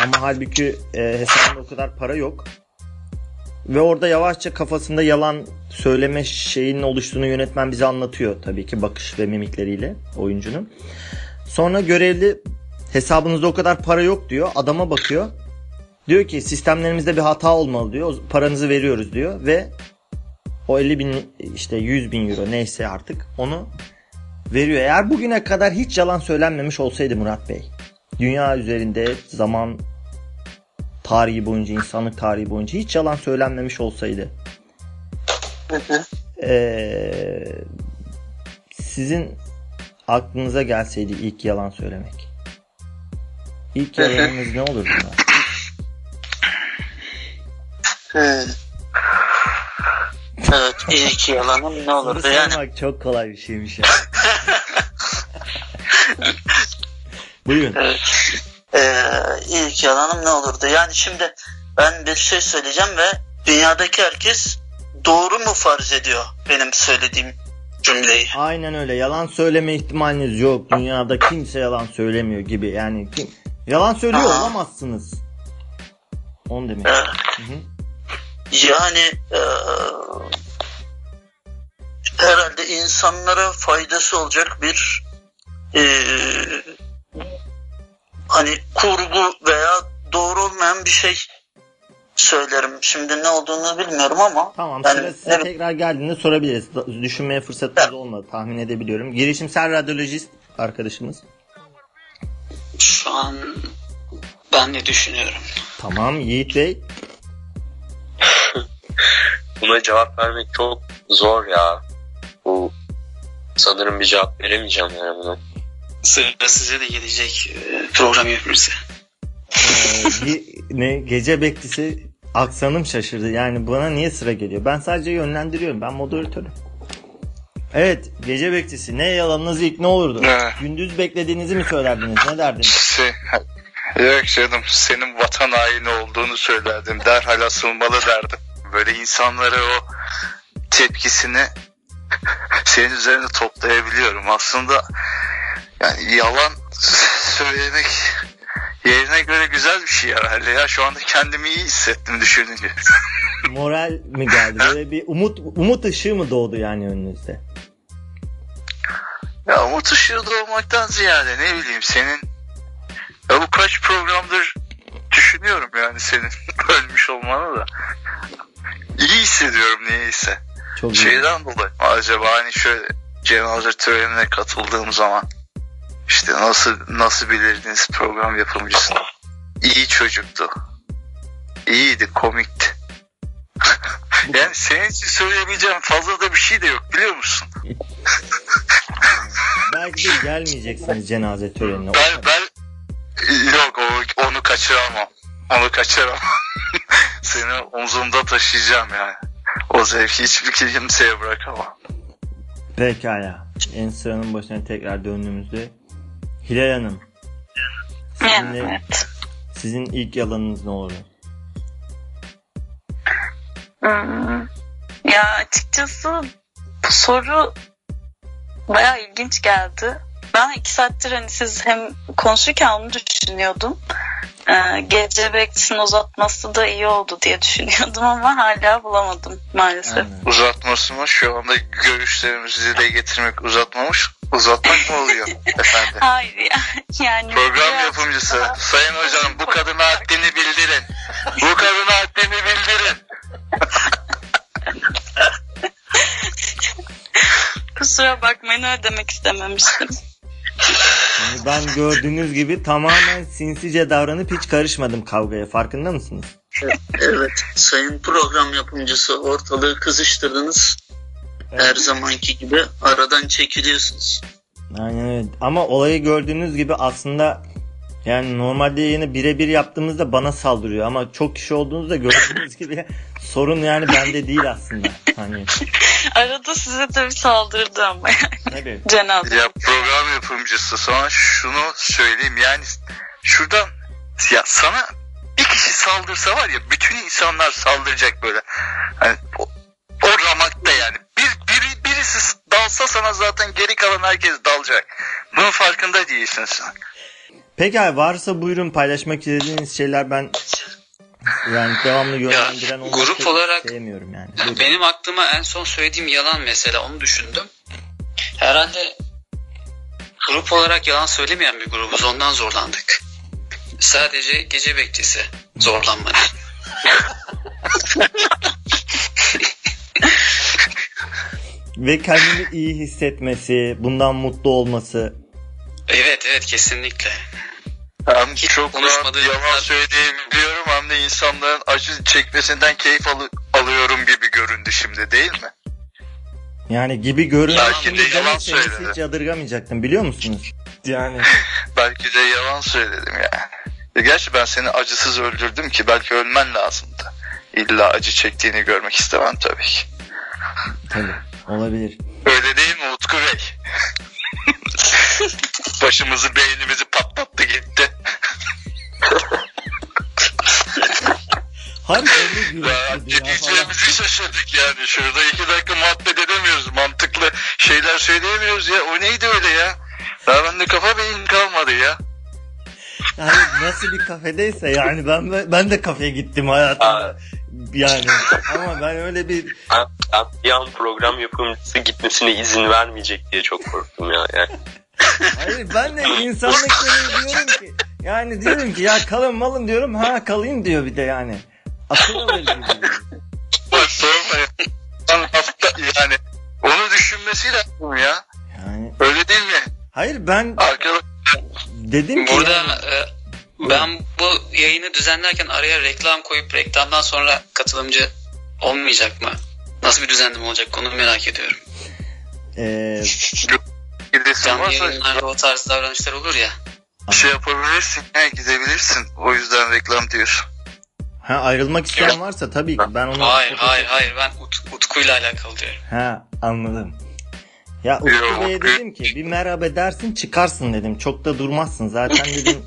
Ama halbuki e, hesabında o kadar para yok. Ve orada yavaşça kafasında yalan söyleme şeyinin oluştuğunu yönetmen bize anlatıyor tabii ki bakış ve mimikleriyle oyuncunun. Sonra görevli hesabınızda o kadar para yok diyor. Adama bakıyor. Diyor ki sistemlerimizde bir hata olmalı diyor. Paranızı veriyoruz diyor ve o 50 bin işte 100 bin euro neyse artık onu veriyor. Eğer bugüne kadar hiç yalan söylenmemiş olsaydı Murat Bey dünya üzerinde zaman tarihi boyunca insanlık tarihi boyunca hiç yalan söylenmemiş olsaydı ee, sizin aklınıza gelseydi ilk yalan söylemek ilk yalanınız ne olurdu? Evet ilk yalanım ne olurdu yani. sormak çok kolay bir şeymiş ya. Buyurun. Evet. Ee, ilk yalanım ne olurdu? Yani şimdi ben bir şey söyleyeceğim ve dünyadaki herkes doğru mu farz ediyor benim söylediğim cümleyi? Aynen öyle. Yalan söyleme ihtimaliniz yok. Dünyada kimse yalan söylemiyor gibi. Yani kim yalan söylüyor Aha. olamazsınız. Onu demek. Hı hı. Yani e, herhalde insanlara faydası olacak bir e, hani kurgu veya doğru olmayan bir şey söylerim. Şimdi ne olduğunu bilmiyorum ama Tamam yani sıra size ne- tekrar geldiğinde sorabiliriz. Düşünmeye fırsatınız olmadı tahmin edebiliyorum. Girişimsel radyolojist arkadaşımız. Şu an ben ne düşünüyorum? Tamam Yiğit Bey. Buna cevap vermek çok zor ya. Bu sanırım bir cevap veremeyeceğim yani buna. Sıra size de gelecek e, program yapımcısı. Ee, bir- ne gece beklisi aksanım şaşırdı. Yani bana niye sıra geliyor? Ben sadece yönlendiriyorum. Ben moderatörüm. Evet gece bekçisi ne yalanınız ilk ne olurdu? Ne? Gündüz beklediğinizi mi söylerdiniz ne derdiniz? Şey, yok canım senin vatan haini olduğunu söylerdim. Derhal asılmalı derdim. Böyle insanlara o tepkisini senin üzerine toplayabiliyorum. Aslında yani yalan söylemek yerine göre güzel bir şey herhalde ya. Şu anda kendimi iyi hissettim düşününce. Moral mi geldi? Böyle bir umut umut ışığı mı doğdu yani önünüzde? Ya umut ışığı olmaktan ziyade ne bileyim senin ya bu kaç programdır düşünüyorum yani senin ölmüş olmanı da. İyi hissediyorum niyeyse. Çok iyi. Şeyden dolayı mı acaba hani şöyle cenaze törenine katıldığım zaman işte nasıl nasıl bilirdiniz program yapımcısını. İyi çocuktu. İyiydi, komikti. yani senin için söyleyebileceğim fazla da bir şey de yok biliyor musun? Belki de gelmeyeceksiniz cenaze törenine. Ben, ben yok o, onu kaçıramam. Onu kaçıramam. Seni omzumda taşıyacağım yani. O zevki hiçbir kimseye bırakamam. Pekala. En sıranın başına tekrar döndüğümüzde Hilal Hanım sizin, de- Evet. sizin ilk yalanınız ne olurdu? Hmm. Ya açıkçası bu soru bayağı ilginç geldi. Ben iki saattir hani siz hem konuşurken onu düşünüyordum. Ee, gece bekçisinin uzatması da iyi oldu diye düşünüyordum ama hala bulamadım maalesef. Aynen. Uzatması mı? Şu anda görüşlerimizi dile getirmek uzatmamış. Uzatmak mı oluyor efendim? Hayır ya. Yani Program biraz yapımcısı. daha- Sayın hocam bu kadına haddini bildirin. Bu kadına haddini bildirin. Kusura bakmayın öyle demek istememiştim. Ben gördüğünüz gibi tamamen sinsice davranıp hiç karışmadım kavgaya. Farkında mısınız? Evet, sayın program yapımcısı ortalığı kızıştırdınız. Her zamanki gibi aradan çekiliyorsunuz. Aynen öyle. Ama olayı gördüğünüz gibi aslında yani normalde yayını birebir yaptığımızda bana saldırıyor ama çok kişi olduğunuzda gördüğünüz gibi sorun yani bende değil aslında. Hani Arada size de bir saldırdı ama tabii. cenaze. Ya program yapımcısı sana şunu söyleyeyim yani şuradan ya sana bir kişi saldırsa var ya bütün insanlar saldıracak böyle. Hani o, o ramakta yani. Bir, biri, birisi dalsa sana zaten geri kalan herkes dalacak. Bunun farkında değilsin sen. Pekala varsa buyurun paylaşmak istediğiniz şeyler ben yani devamlı yönlendiren olmak grup olarak- sevmiyorum yani. Buyurun. Benim aklıma en son söylediğim yalan mesela onu düşündüm. Herhalde grup olarak yalan söylemeyen bir grubuz ondan zorlandık. Sadece gece bekçisi zorlanmadı. Ve kendini iyi hissetmesi, bundan mutlu olması. Evet evet kesinlikle. Hem Hiç çok konuşmadığı yalan kadar- söyleyebiliyorum hem de insanların acı çekmesinden keyif alı- alıyorum gibi göründü şimdi değil mi? Yani gibi görünüyor. Belki de yalan söyledi. Hiç yadırgamayacaktım biliyor musunuz? Yani Belki de yalan söyledim yani. Ya gerçi ben seni acısız öldürdüm ki belki ölmen lazımdı. İlla acı çektiğini görmek istemem tabii ki. tabii olabilir. Öyle değil mi Utku Bey? Başımızı beynimizi patlattı gitti. Harbi öyle diyeceğimizi şaşırdık yani. Şurada iki dakika muhabbet edemiyoruz. Mantıklı şeyler söyleyemiyoruz ya. O neydi öyle ya? Daha bende kafa beyin kalmadı ya. Yani nasıl bir kafedeyse yani ben ben de kafeye gittim hayatımda. Yani ama ben öyle bir Ben, ben bir an program yapımcısı gitmesine izin vermeyecek diye çok korktum ya. Yani. hayır ben de insanlık gereği diyorum ki yani diyorum ki ya kalın malın diyorum ha kalayım diyor bir de yani. Akıl verici. Bak sorma ya. Lan hafta yani onu düşünmesi lazım ya. Yani Öyle değil mi? hayır ben Arkadaş dedim ki Burada yani, e, ben bu yayını düzenlerken araya reklam koyup reklamdan sonra katılımcı olmayacak mı? Nasıl bir düzenleme olacak onu merak ediyorum. eee, gidesin Canlı varsa yayınlarda o tarz davranışlar olur ya. şey yapabilirsin. He, gidebilirsin. O yüzden reklam diyorsun. ha ayrılmak isteyen varsa tabii ki ben onu Hayır hayır hayır ben Ut- Utku'yla alakalı diyorum. Ha anladım. Ya Utku Yok, Bey'e yok. dedim ki bir merhaba dersin çıkarsın dedim. Çok da durmazsın zaten dedim.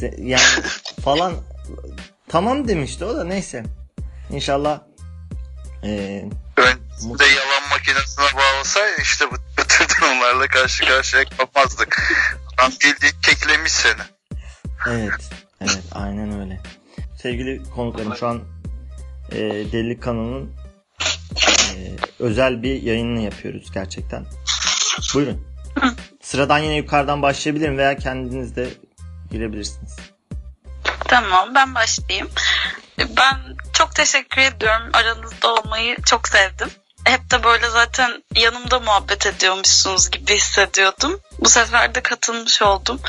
Se- yani falan tamam demişti o da neyse. İnşallah eee Öncesinde yalan makinesine bağlasaydı işte bu, bu durumlarla karşı karşıya kalmazdık. Adam bildiğin keklemiş seni. evet evet aynen öyle. Sevgili konuklarım şu an eee Delilik kanalının eee, özel bir yayınını yapıyoruz gerçekten. Buyurun. Sıradan yine yukarıdan başlayabilirim veya kendiniz de girebilirsiniz. Tamam ben başlayayım. Ben çok teşekkür ediyorum. Aranızda olmayı çok sevdim. Hep de böyle zaten yanımda muhabbet ediyormuşsunuz gibi hissediyordum. Bu sefer de katılmış oldum.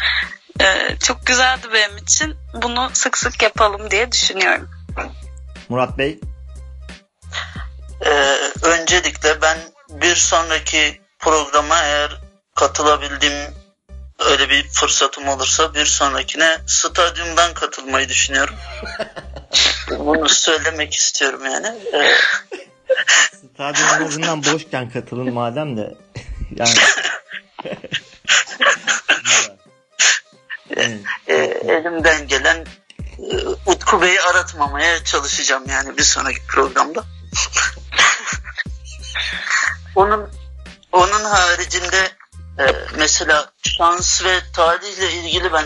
Ee, çok güzeldi benim için. Bunu sık sık yapalım diye düşünüyorum. Murat Bey Ee, öncelikle ben bir sonraki programa eğer katılabildiğim öyle bir fırsatım olursa bir sonrakine stadyumdan katılmayı düşünüyorum. Bunu söylemek istiyorum yani. Stadyum en azından boşken katılın madem de. yani. Evet. e, elimden gelen e, Utku Bey'i aratmamaya çalışacağım yani bir sonraki programda. onun onun haricinde e, mesela şans ve tarihle ilgili ben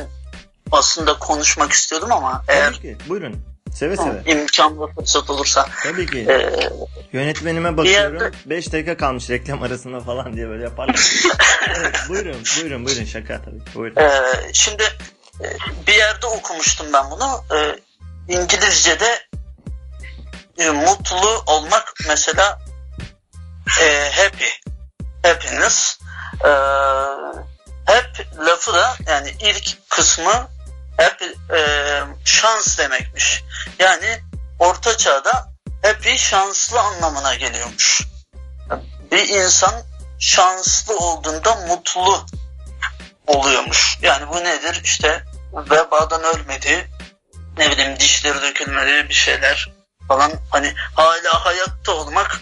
aslında konuşmak istiyordum ama eğer Tabii ki. Buyurun. Seve seve. imkan ve fırsat olursa Tabii ki. e, Yönetmenime bakıyorum. yerde- 5 dakika kalmış reklam arasında falan diye böyle yaparlar. evet, buyurun, buyurun, buyurun. Şaka tabii. Buyurun. Ee, şimdi e, bir yerde okumuştum ben bunu. Ee, İngilizce'de e, mutlu olmak mesela e, happy, happiness. Ee, hep lafı da yani ilk kısmı hep e, şans demekmiş. Yani orta çağda happy şanslı anlamına geliyormuş. Bir insan şanslı olduğunda mutlu oluyormuş. Yani bu nedir? İşte vebadan ölmedi, ne bileyim dişleri dökülmedi bir şeyler falan. Hani hala hayatta olmak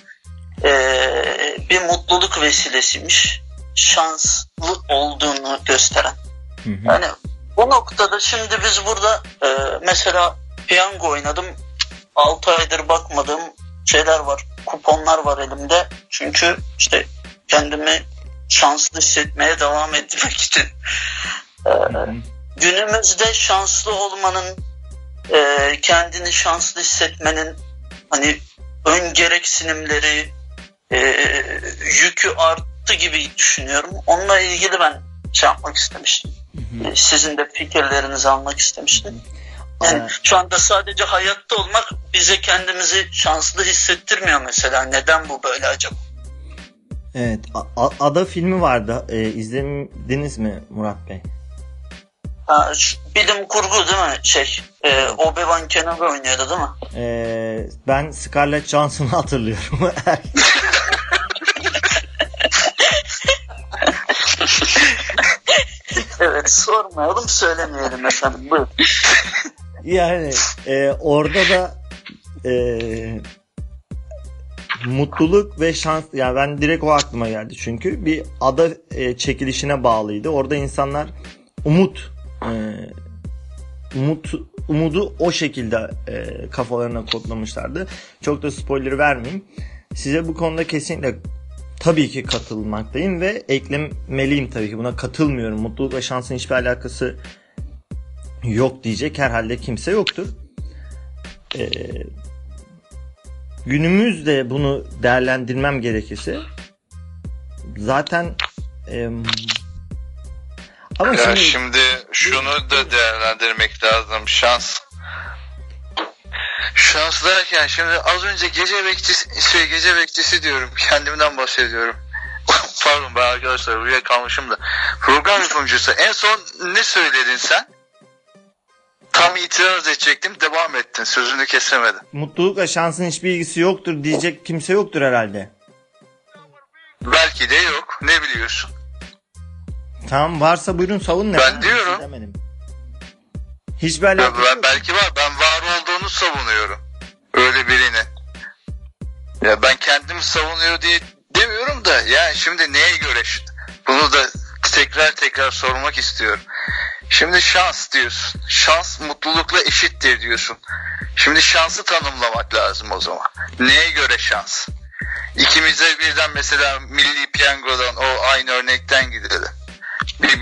eee, bir mutluluk vesilesiymiş. Şanslı olduğunu gösteren. Hı hı. Yani bu noktada şimdi biz burada eee, mesela piyango oynadım. 6 aydır bakmadığım şeyler var. Kuponlar var elimde. Çünkü işte kendimi şanslı hissetmeye devam etmek için. Hı hı. günümüzde şanslı olmanın e, kendini şanslı hissetmenin hani ön gereksinimleri e, yükü arttı gibi düşünüyorum. Onunla ilgili ben şey yapmak istemiştim. Hı hı. E, Sizin de fikirlerinizi almak istemiştim. Yani Aa, şu anda sadece hayatta olmak bize kendimizi şanslı hissettirmiyor mesela. Neden bu böyle acaba? Evet. A- Ada filmi vardı. Ee, izlediniz mi Murat Bey? Ha, bilim kurgu değil mi? Şey, e, Obi-Wan Kenobi oynuyordu değil mi? Ee, ben Scarlett Johansson'u hatırlıyorum. sormayalım söylemeyelim efendim. Buyurun. Yani e, orada da e, mutluluk ve şans yani ben direkt o aklıma geldi çünkü bir ada e, çekilişine bağlıydı. Orada insanlar umut e, umut umudu o şekilde e, kafalarına kodlamışlardı. Çok da spoiler vermeyeyim. Size bu konuda kesinlikle tabii ki katılmaktayım ve eklemeliyim tabii ki buna katılmıyorum. Mutluluk ve şansın hiçbir alakası yok diyecek herhalde kimse yoktur. Ee, günümüzde bunu değerlendirmem gerekirse zaten em, ama Ya şimdi, şimdi şunu da değerlendirmek lazım. Şans. Şans derken şimdi az önce gece bekçisi, şey, gece bekçisi diyorum. Kendimden bahsediyorum. Pardon ben arkadaşlar uyuyakalmışım da. Program yapımcısı. En son ne söyledin sen? Tam itiraz edecektim. Devam ettin. Sözünü kesemedin. mutlulukla şansın hiçbir ilgisi yoktur diyecek kimse yoktur herhalde. Belki de yok. Ne biliyorsun? Tamam varsa buyurun savunun. Ben efendim, diyorum. şey demedim. Hiçbir alakası yok. belki var. Ben var olduğunu savunuyorum. Öyle birini. Ya ben kendimi savunuyor diye demiyorum da yani şimdi neye göre bunu da tekrar tekrar sormak istiyorum. Şimdi şans diyorsun. Şans mutlulukla eşittir diyorsun. Şimdi şansı tanımlamak lazım o zaman. Neye göre şans? İkimize birden mesela milli piyangodan o aynı örnekten gidelim. Bir,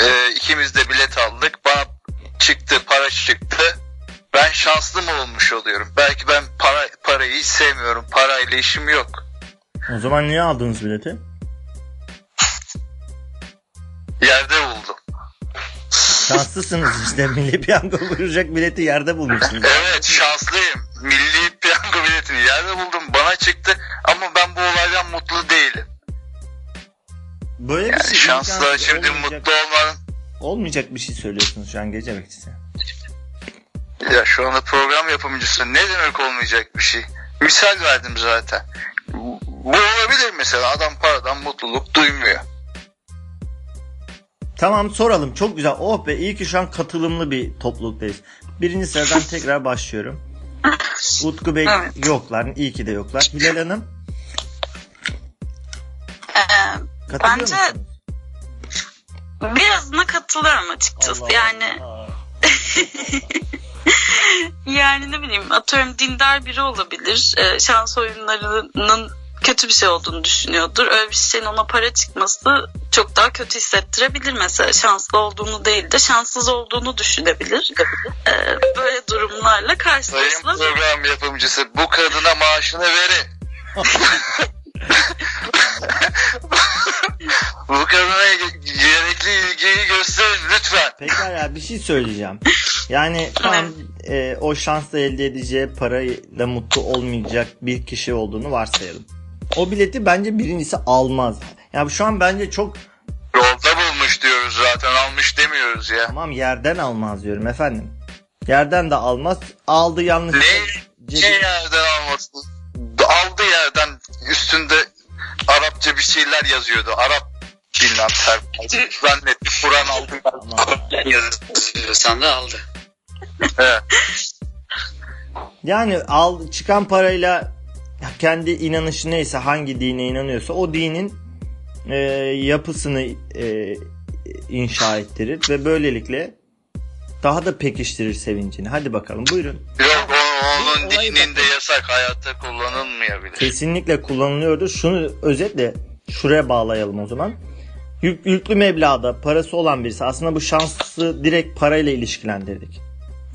e, ikimiz de bilet aldık. Bana çıktı, para çıktı. Ben şanslı mı olmuş oluyorum? Belki ben para parayı hiç sevmiyorum. Parayla işim yok. O zaman niye aldınız bileti? Yerde buldum. Şanslısınız işte milli piyango vuracak bileti yerde bulmuşsunuz. Evet şanslıyım. Milli piyango biletini yerde buldum. Bana çıktı ama ben bu olaydan mutlu değilim. Böyle bir Yani şey şansla şimdi olmayacak, mutlu olmanın olmayacak bir şey söylüyorsunuz şu an gece bekçisi. Ya şu anda program yapımcısı ne demek olmayacak bir şey? Misal verdim zaten. Bu olabilir mesela adam paradan mutluluk duymuyor. Tamam soralım çok güzel. Oh be iyi ki şu an katılımlı bir topluluktayız. Birinci sıradan tekrar başlıyorum. Utku Bey Evet. yoklar. İyi ki de yoklar. Hilal Hanım Ee, Bence- musunuz? Birazına katılıyorum açıkçası. Allah yani Allah. yani ne bileyim atıyorum dindar biri olabilir. Ee, şans oyunlarının kötü bir şey olduğunu düşünüyordur. Öyle bir şeyin ona para çıkması çok daha kötü hissettirebilir mesela. Şanslı olduğunu değil de şanssız olduğunu düşünebilir. Ee, böyle durumlarla Sayın karşılaşılabilir. program yapımcısı bu kadına maaşını verin. bu kadına gerekli ilgiyi gösterin lütfen. Pekala bir şey söyleyeceğim. Yani tamam e, o şansla elde edeceği parayla mutlu olmayacak bir kişi olduğunu varsayalım. O bileti bence birincisi almaz. Yani şu an bence çok Yolda bulmuş diyoruz zaten almış demiyoruz ya. tamam yerden almaz diyorum efendim. Yerden de almaz. Aldı yanlış. Ne, ne yerden almasın? Aldı yerden üstünde Arapça bir şeyler yazıyordu. Arap bilmem tercih. Zannettim Kur'an aldı. Tamam. Yazıyorsan da aldı. Evet. Yani al çıkan parayla kendi inanışı neyse hangi dine inanıyorsa o dinin e, yapısını e, inşa ettirir ve böylelikle daha da pekiştirir sevincini. Hadi bakalım buyurun. Yok onun dininde yasak hayatta kullanılmayabilir. Kesinlikle kullanılıyordur. Şunu özetle şuraya bağlayalım o zaman. Yük, yüklü meblağda parası olan birisi aslında bu şansı direkt parayla ilişkilendirdik.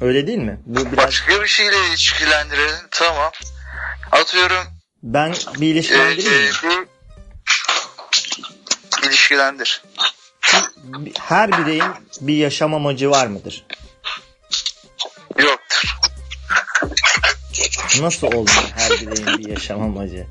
Öyle değil mi? Bu biraz Başka bir şeyle ilişkilendirelim tamam. Atıyorum ben bir e, ilişkilendireyim mi? e, ilişkilendir. Her bireyin bir yaşam amacı var mıdır? Yoktur. Nasıl olmuyor her bireyin bir yaşam amacı?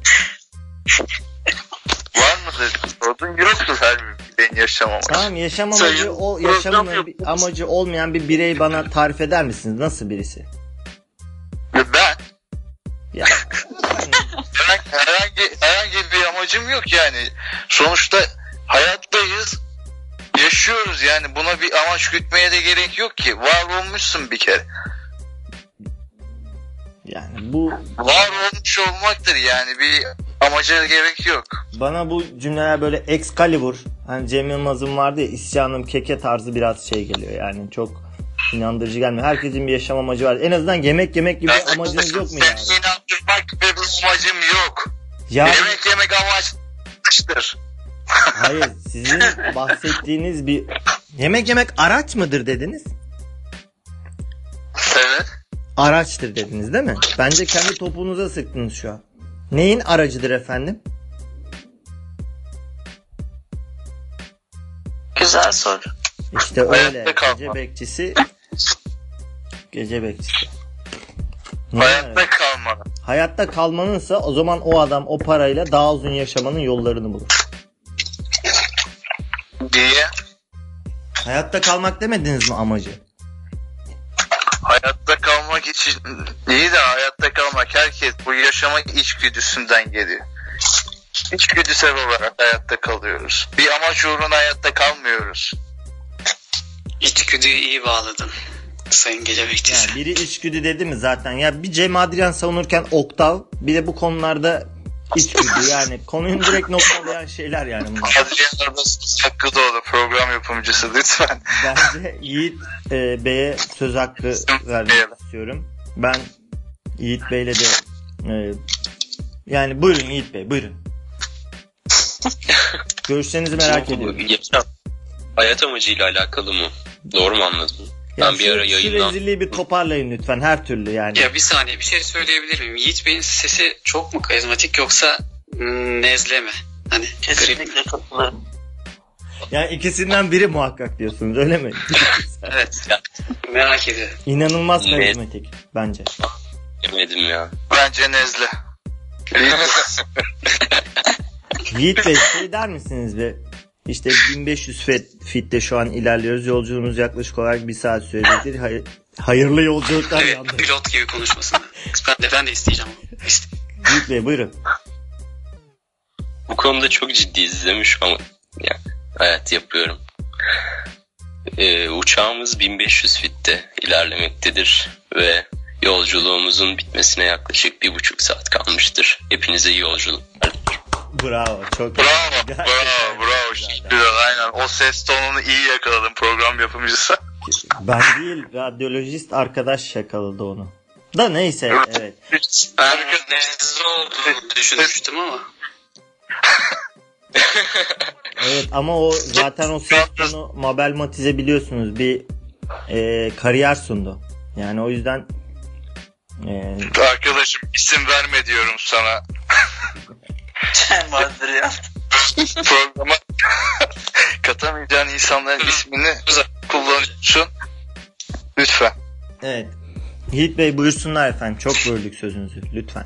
Var mıdır? Sorun yoktur her bireyin yaşam amacı. Tamam yaşam Sayın amacı o yaşamın bir amacı olmayan bir birey bana tarif eder misiniz? Nasıl birisi? Ben Ya herhangi, herhangi, herhangi bir amacım yok yani. Sonuçta hayattayız. Yaşıyoruz yani buna bir amaç gütmeye de gerek yok ki. Var olmuşsun bir kere. yani bu Var olmuş olmaktır yani bir amaca gerek yok. bana bu cümleler böyle Excalibur hani Cem Yılmaz'ın vardı ya isyanım keke tarzı biraz şey geliyor yani çok inandırıcı gelmiyor. Herkesin bir yaşam amacı var. En azından yemek yemek gibi bir amacınız yok mu yani? Seni inandırmak gibi bir amacım yok. Ya Yemek yemek amaçtır. hayır sizin bahsettiğiniz bir yemek yemek araç mıdır dediniz? Evet. Araçtır dediniz değil mi? Bence kendi topuğunuza sıktınız şu an. Neyin aracıdır efendim? Güzel soru. İşte öyle. Gece bekçisi. Gece bekçisi. Neyin Hayatta aracı? kalma. Hayatta kalmanınsa o zaman o adam o parayla daha uzun yaşamanın yollarını bulur. Diye Hayatta kalmak demediniz mi amacı? Hayatta kalmak için iyi de hayatta kalmak herkes bu yaşamak içgüdüsünden geliyor. İçgüdüsel olarak hayatta kalıyoruz. Bir amaç uğruna hayatta kalmıyoruz. İçgüdüyü iyi bağladın. Sayın Gece Bekçisi. Yani biri içgüdü dedi mi zaten? Ya bir Cem Adrian savunurken Oktav bir de bu konularda içgüdü yani konunun direkt noktalayan şeyler yani bunlar. Adrian söz hakkı doğdu. Program yapımcısı lütfen. Bence Yiğit e, Bey'e söz hakkı vermek istiyorum. Ben Yiğit Bey'le de e, yani buyurun Yiğit Bey buyurun. Görüşlerinizi merak ediyorum. yaşam hayat amacıyla alakalı mı? Doğru mu anladım? Ya ben bir şu- ara şu yayından rezilliği bir toparlayın lütfen her türlü yani. Ya bir saniye bir şey söyleyebilir miyim? Yiğit Bey'in sesi çok mu karizmatik yoksa hmm, nezle mi? Hani. Kesinlikle katılıyorum. Yani ikisinden biri muhakkak diyorsunuz öyle mi? Evet. Merak ediyorum. İnanılmaz karizmatik bence. yemedim ya. Bence Nezle. Yiğit Bey şey der misiniz be? İşte 1500 fit, fitte şu an ilerliyoruz. Yolculuğumuz yaklaşık olarak bir saat sürecektir. Hay- hayırlı yolculuklar Evet, yandı. pilot gibi konuşmasın. Ben de, ben de isteyeceğim. İste- Yiğit Bey buyurun. Bu konuda çok ciddi izlemiş ama ya, evet yapıyorum. Ee, uçağımız 1500 fitte ilerlemektedir ve yolculuğumuzun bitmesine yaklaşık bir buçuk saat kalmıştır. Hepinize iyi yolculuklar. Bravo. Çok Bravo, Gerçekten bravo, bravo. güzel. Teşekkürler, aynen. O ses tonunu iyi yakaladın program yapımcısı. Ben değil radyolojist arkadaş yakaladı onu. Da neyse evet. Nezle olduğunu düşünmüştüm ama. Evet ama o zaten o ses tonu Mabel Matiz'e biliyorsunuz bir e, kariyer sundu. Yani o yüzden e, Arkadaşım isim verme diyorum sana. Adrian. Programa katamayacağın insanların ismini kullanıyorsun. Lütfen. evet. Yiğit Bey buyursunlar efendim. Çok böldük sözünüzü. Lütfen.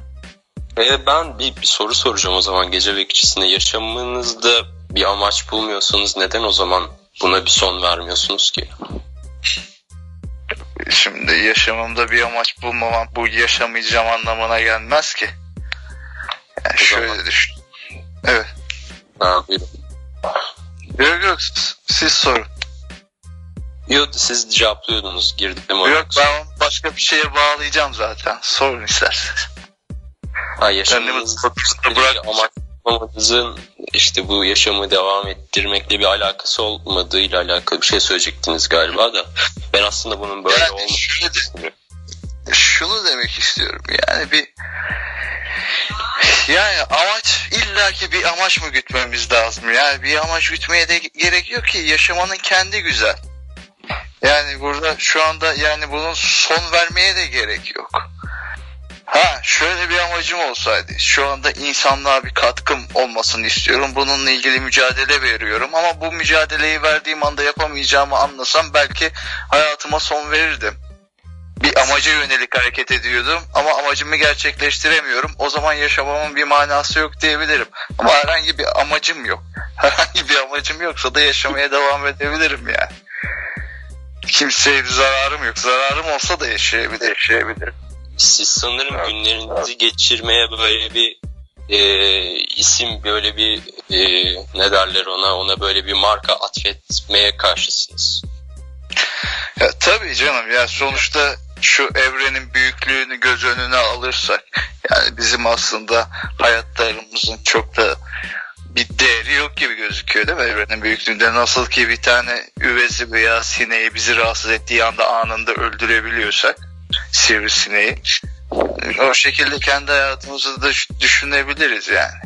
Ee, ben bir, bir soru soracağım o zaman gece bekçisine. Yaşamınızda bir amaç bulmuyorsanız neden o zaman buna bir son vermiyorsunuz ki? Şimdi yaşamımda bir amaç bulmamam bu yaşamayacağım anlamına gelmez ki. Yani O zaman- şöyle düşün. Evet. Ha, buyurun. Yok yok siz, sorun. Yok siz cevaplıyordunuz girdim oraya. Yok ben onu başka bir şeye bağlayacağım zaten. Sorun isterseniz. Ha, Kendimi yaşamınızda sıkıntısında bir bırak. amaç bulmamanızın işte bu yaşamı devam ettirmekle bir alakası olmadığıyla alakalı bir şey söyleyecektiniz galiba da ben aslında bunun böyle Yani olmadığını düşünüyorum. Şunu demek istiyorum. Yani bir yani amaç illaki bir amaç mı gütmemiz lazım? Yani bir amaç gütmeye de gerek yok ki yaşamanın kendi güzel. Yani burada şu anda yani bunun son vermeye de gerek yok. Ha şöyle bir amacım olsaydı şu anda insanlığa bir katkım olmasını istiyorum. Bununla ilgili mücadele veriyorum ama bu mücadeleyi verdiğim anda yapamayacağımı anlasam belki hayatıma son verirdim bir amaca yönelik hareket ediyordum ama amacımı gerçekleştiremiyorum. O zaman yaşamamın bir manası yok diyebilirim. Ama herhangi bir amacım yok. Herhangi bir amacım yoksa da yaşamaya devam edebilirim yani. Kimseye bir zararım yok. Zararım olsa da yaşayabilir, yaşayabilirim. Siz sanırım günlerinizi geçirmeye böyle bir e, isim böyle bir e, ne derler ona ona böyle bir marka atfetmeye karşısınız. Ya tabii canım ya sonuçta şu evrenin büyüklüğünü göz önüne alırsak yani bizim aslında hayatlarımızın çok da bir değeri yok gibi gözüküyor değil mi evrenin büyüklüğünde nasıl ki bir tane üvezi veya sineği bizi rahatsız ettiği anda anında öldürebiliyorsak sivrisineği o şekilde kendi hayatımızı da düş- düşünebiliriz yani.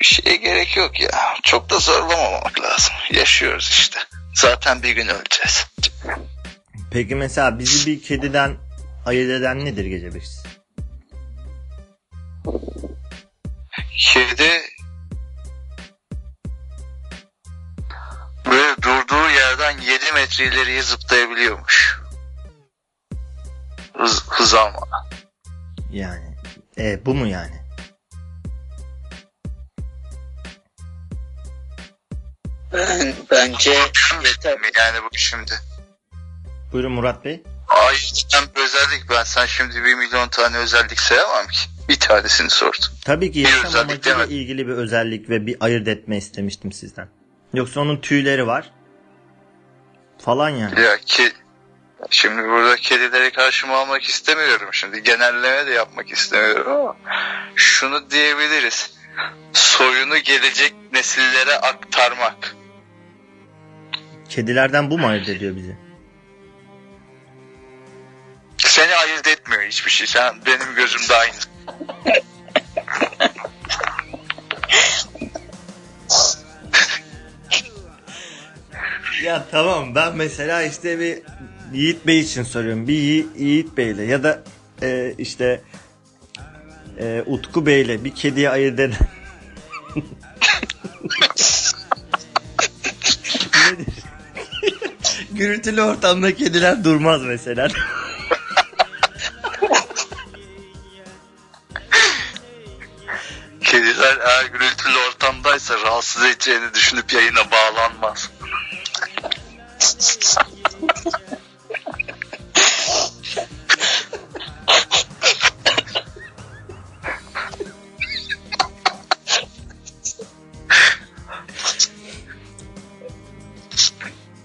Bir şeye gerek yok ya. Çok da zorlamamak lazım. Yaşıyoruz işte. Zaten bir gün öleceğiz. Peki mesela bizi bir kediden ayırt eden nedir gece bekçisi? Kedi böyle durduğu yerden 7 metre ileriye zıplayabiliyormuş. Hız, hız almadan. Yani e, bu mu yani? Ben, bence yeter. Yani bu şimdi. Buyurun Murat Bey. Ayrıca bir özellik ben sen şimdi bir milyon tane özellik sayamam ki. Bir tanesini sordum. Tabii ki yaşam amacıyla ilgili bir özellik ve bir ayırt etme istemiştim sizden. Yoksa onun tüyleri var. Falan yani. Ya ki Şimdi burada kedileri karşıma almak istemiyorum. Şimdi genelleme de yapmak istemiyorum ama şunu diyebiliriz. Soyunu gelecek nesillere aktarmak. Kedilerden bu mu ayırt ediyor bizi? Seni ayırt etmiyor hiçbir şey. Sen benim gözümde aynı. Ya tamam ben mesela işte bir Yiğit Bey için soruyorum. Bir Yi- Yiğit Bey'le ya da e, işte e, Utku Bey'le bir kediye ayırt eden? Gürültülü ortamda kediler durmaz mesela. Ortamdaysa rahatsız edeceğini düşünüp yayına bağlanmaz.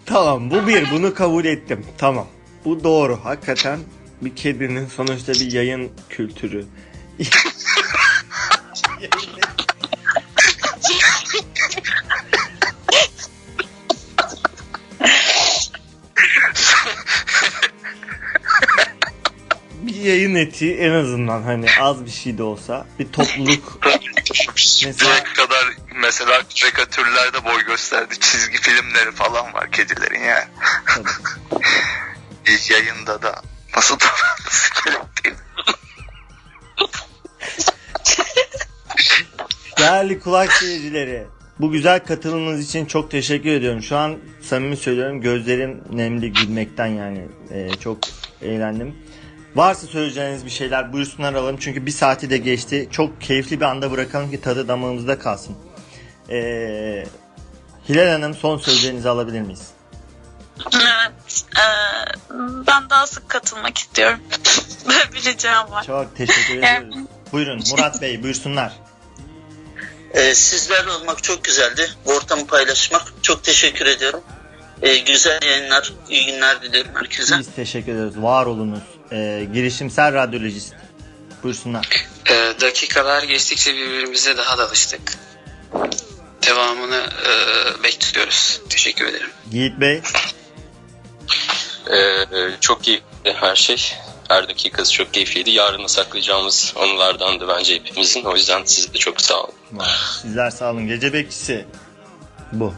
Tamam bu bir bunu kabul ettim. Tamam. Bu doğru. Hakikaten bir kedinin sonuçta bir yayın kültürü. yayın etiği en azından hani az bir şey de olsa bir topluluk Mesela- kadar mesela karikatürlerde boy gösterdi. Çizgi filmleri falan var kedilerin yani. İlk yayında da nasıl davranması gerektiğini. Değerli kulak seyircileri, bu güzel katılımınız için çok teşekkür ediyorum. Şu an samimi söylüyorum gözlerim nemli gülmekten yani Ee, çok eğlendim. Varsa söyleyeceğiniz bir şeyler buyursunlar alalım çünkü bir saati de geçti. Çok keyifli bir anda bırakalım ki tadı damağımızda kalsın. Ee, Hilal Hanım son sözlerinizi alabilir miyiz? Evet. e, ben daha sık katılmak istiyorum. Böyle bir ricam var. Çok teşekkür ediyoruz. Buyurun Murat Bey buyursunlar. Ee, sizlerle olmak çok güzeldi. Bu ortamı paylaşmak. Çok teşekkür ediyorum. Ee, güzel yayınlar, iyi günler diliyorum herkese. Biz teşekkür ederiz. Var olunuz. Ee, girişimsel radyolojist. Buyursunlar. Ee, dakikalar geçtikçe birbirimize daha da alıştık. Devamını e, bekliyoruz. Teşekkür ederim. Yiğit Bey. Ee, çok keyifli her şey. Her dakikası çok keyifliydi. Yarını saklayacağımız anılardan da bence hepimizin. O yüzden size de çok sağ olun. Sizler sağ olun. Gece bekçisi. Bu.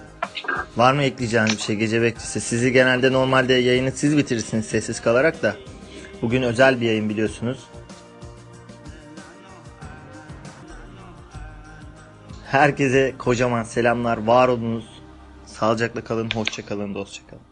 Var mı ekleyeceğiniz bir şey gece bekçisi? Sizi genelde normalde yayını siz bitirirsiniz sessiz kalarak da. Bugün özel bir yayın biliyorsunuz. Herkese kocaman selamlar. Var olunuz. Sağlıcakla kalın. Hoşça kalın. Dostça kalın.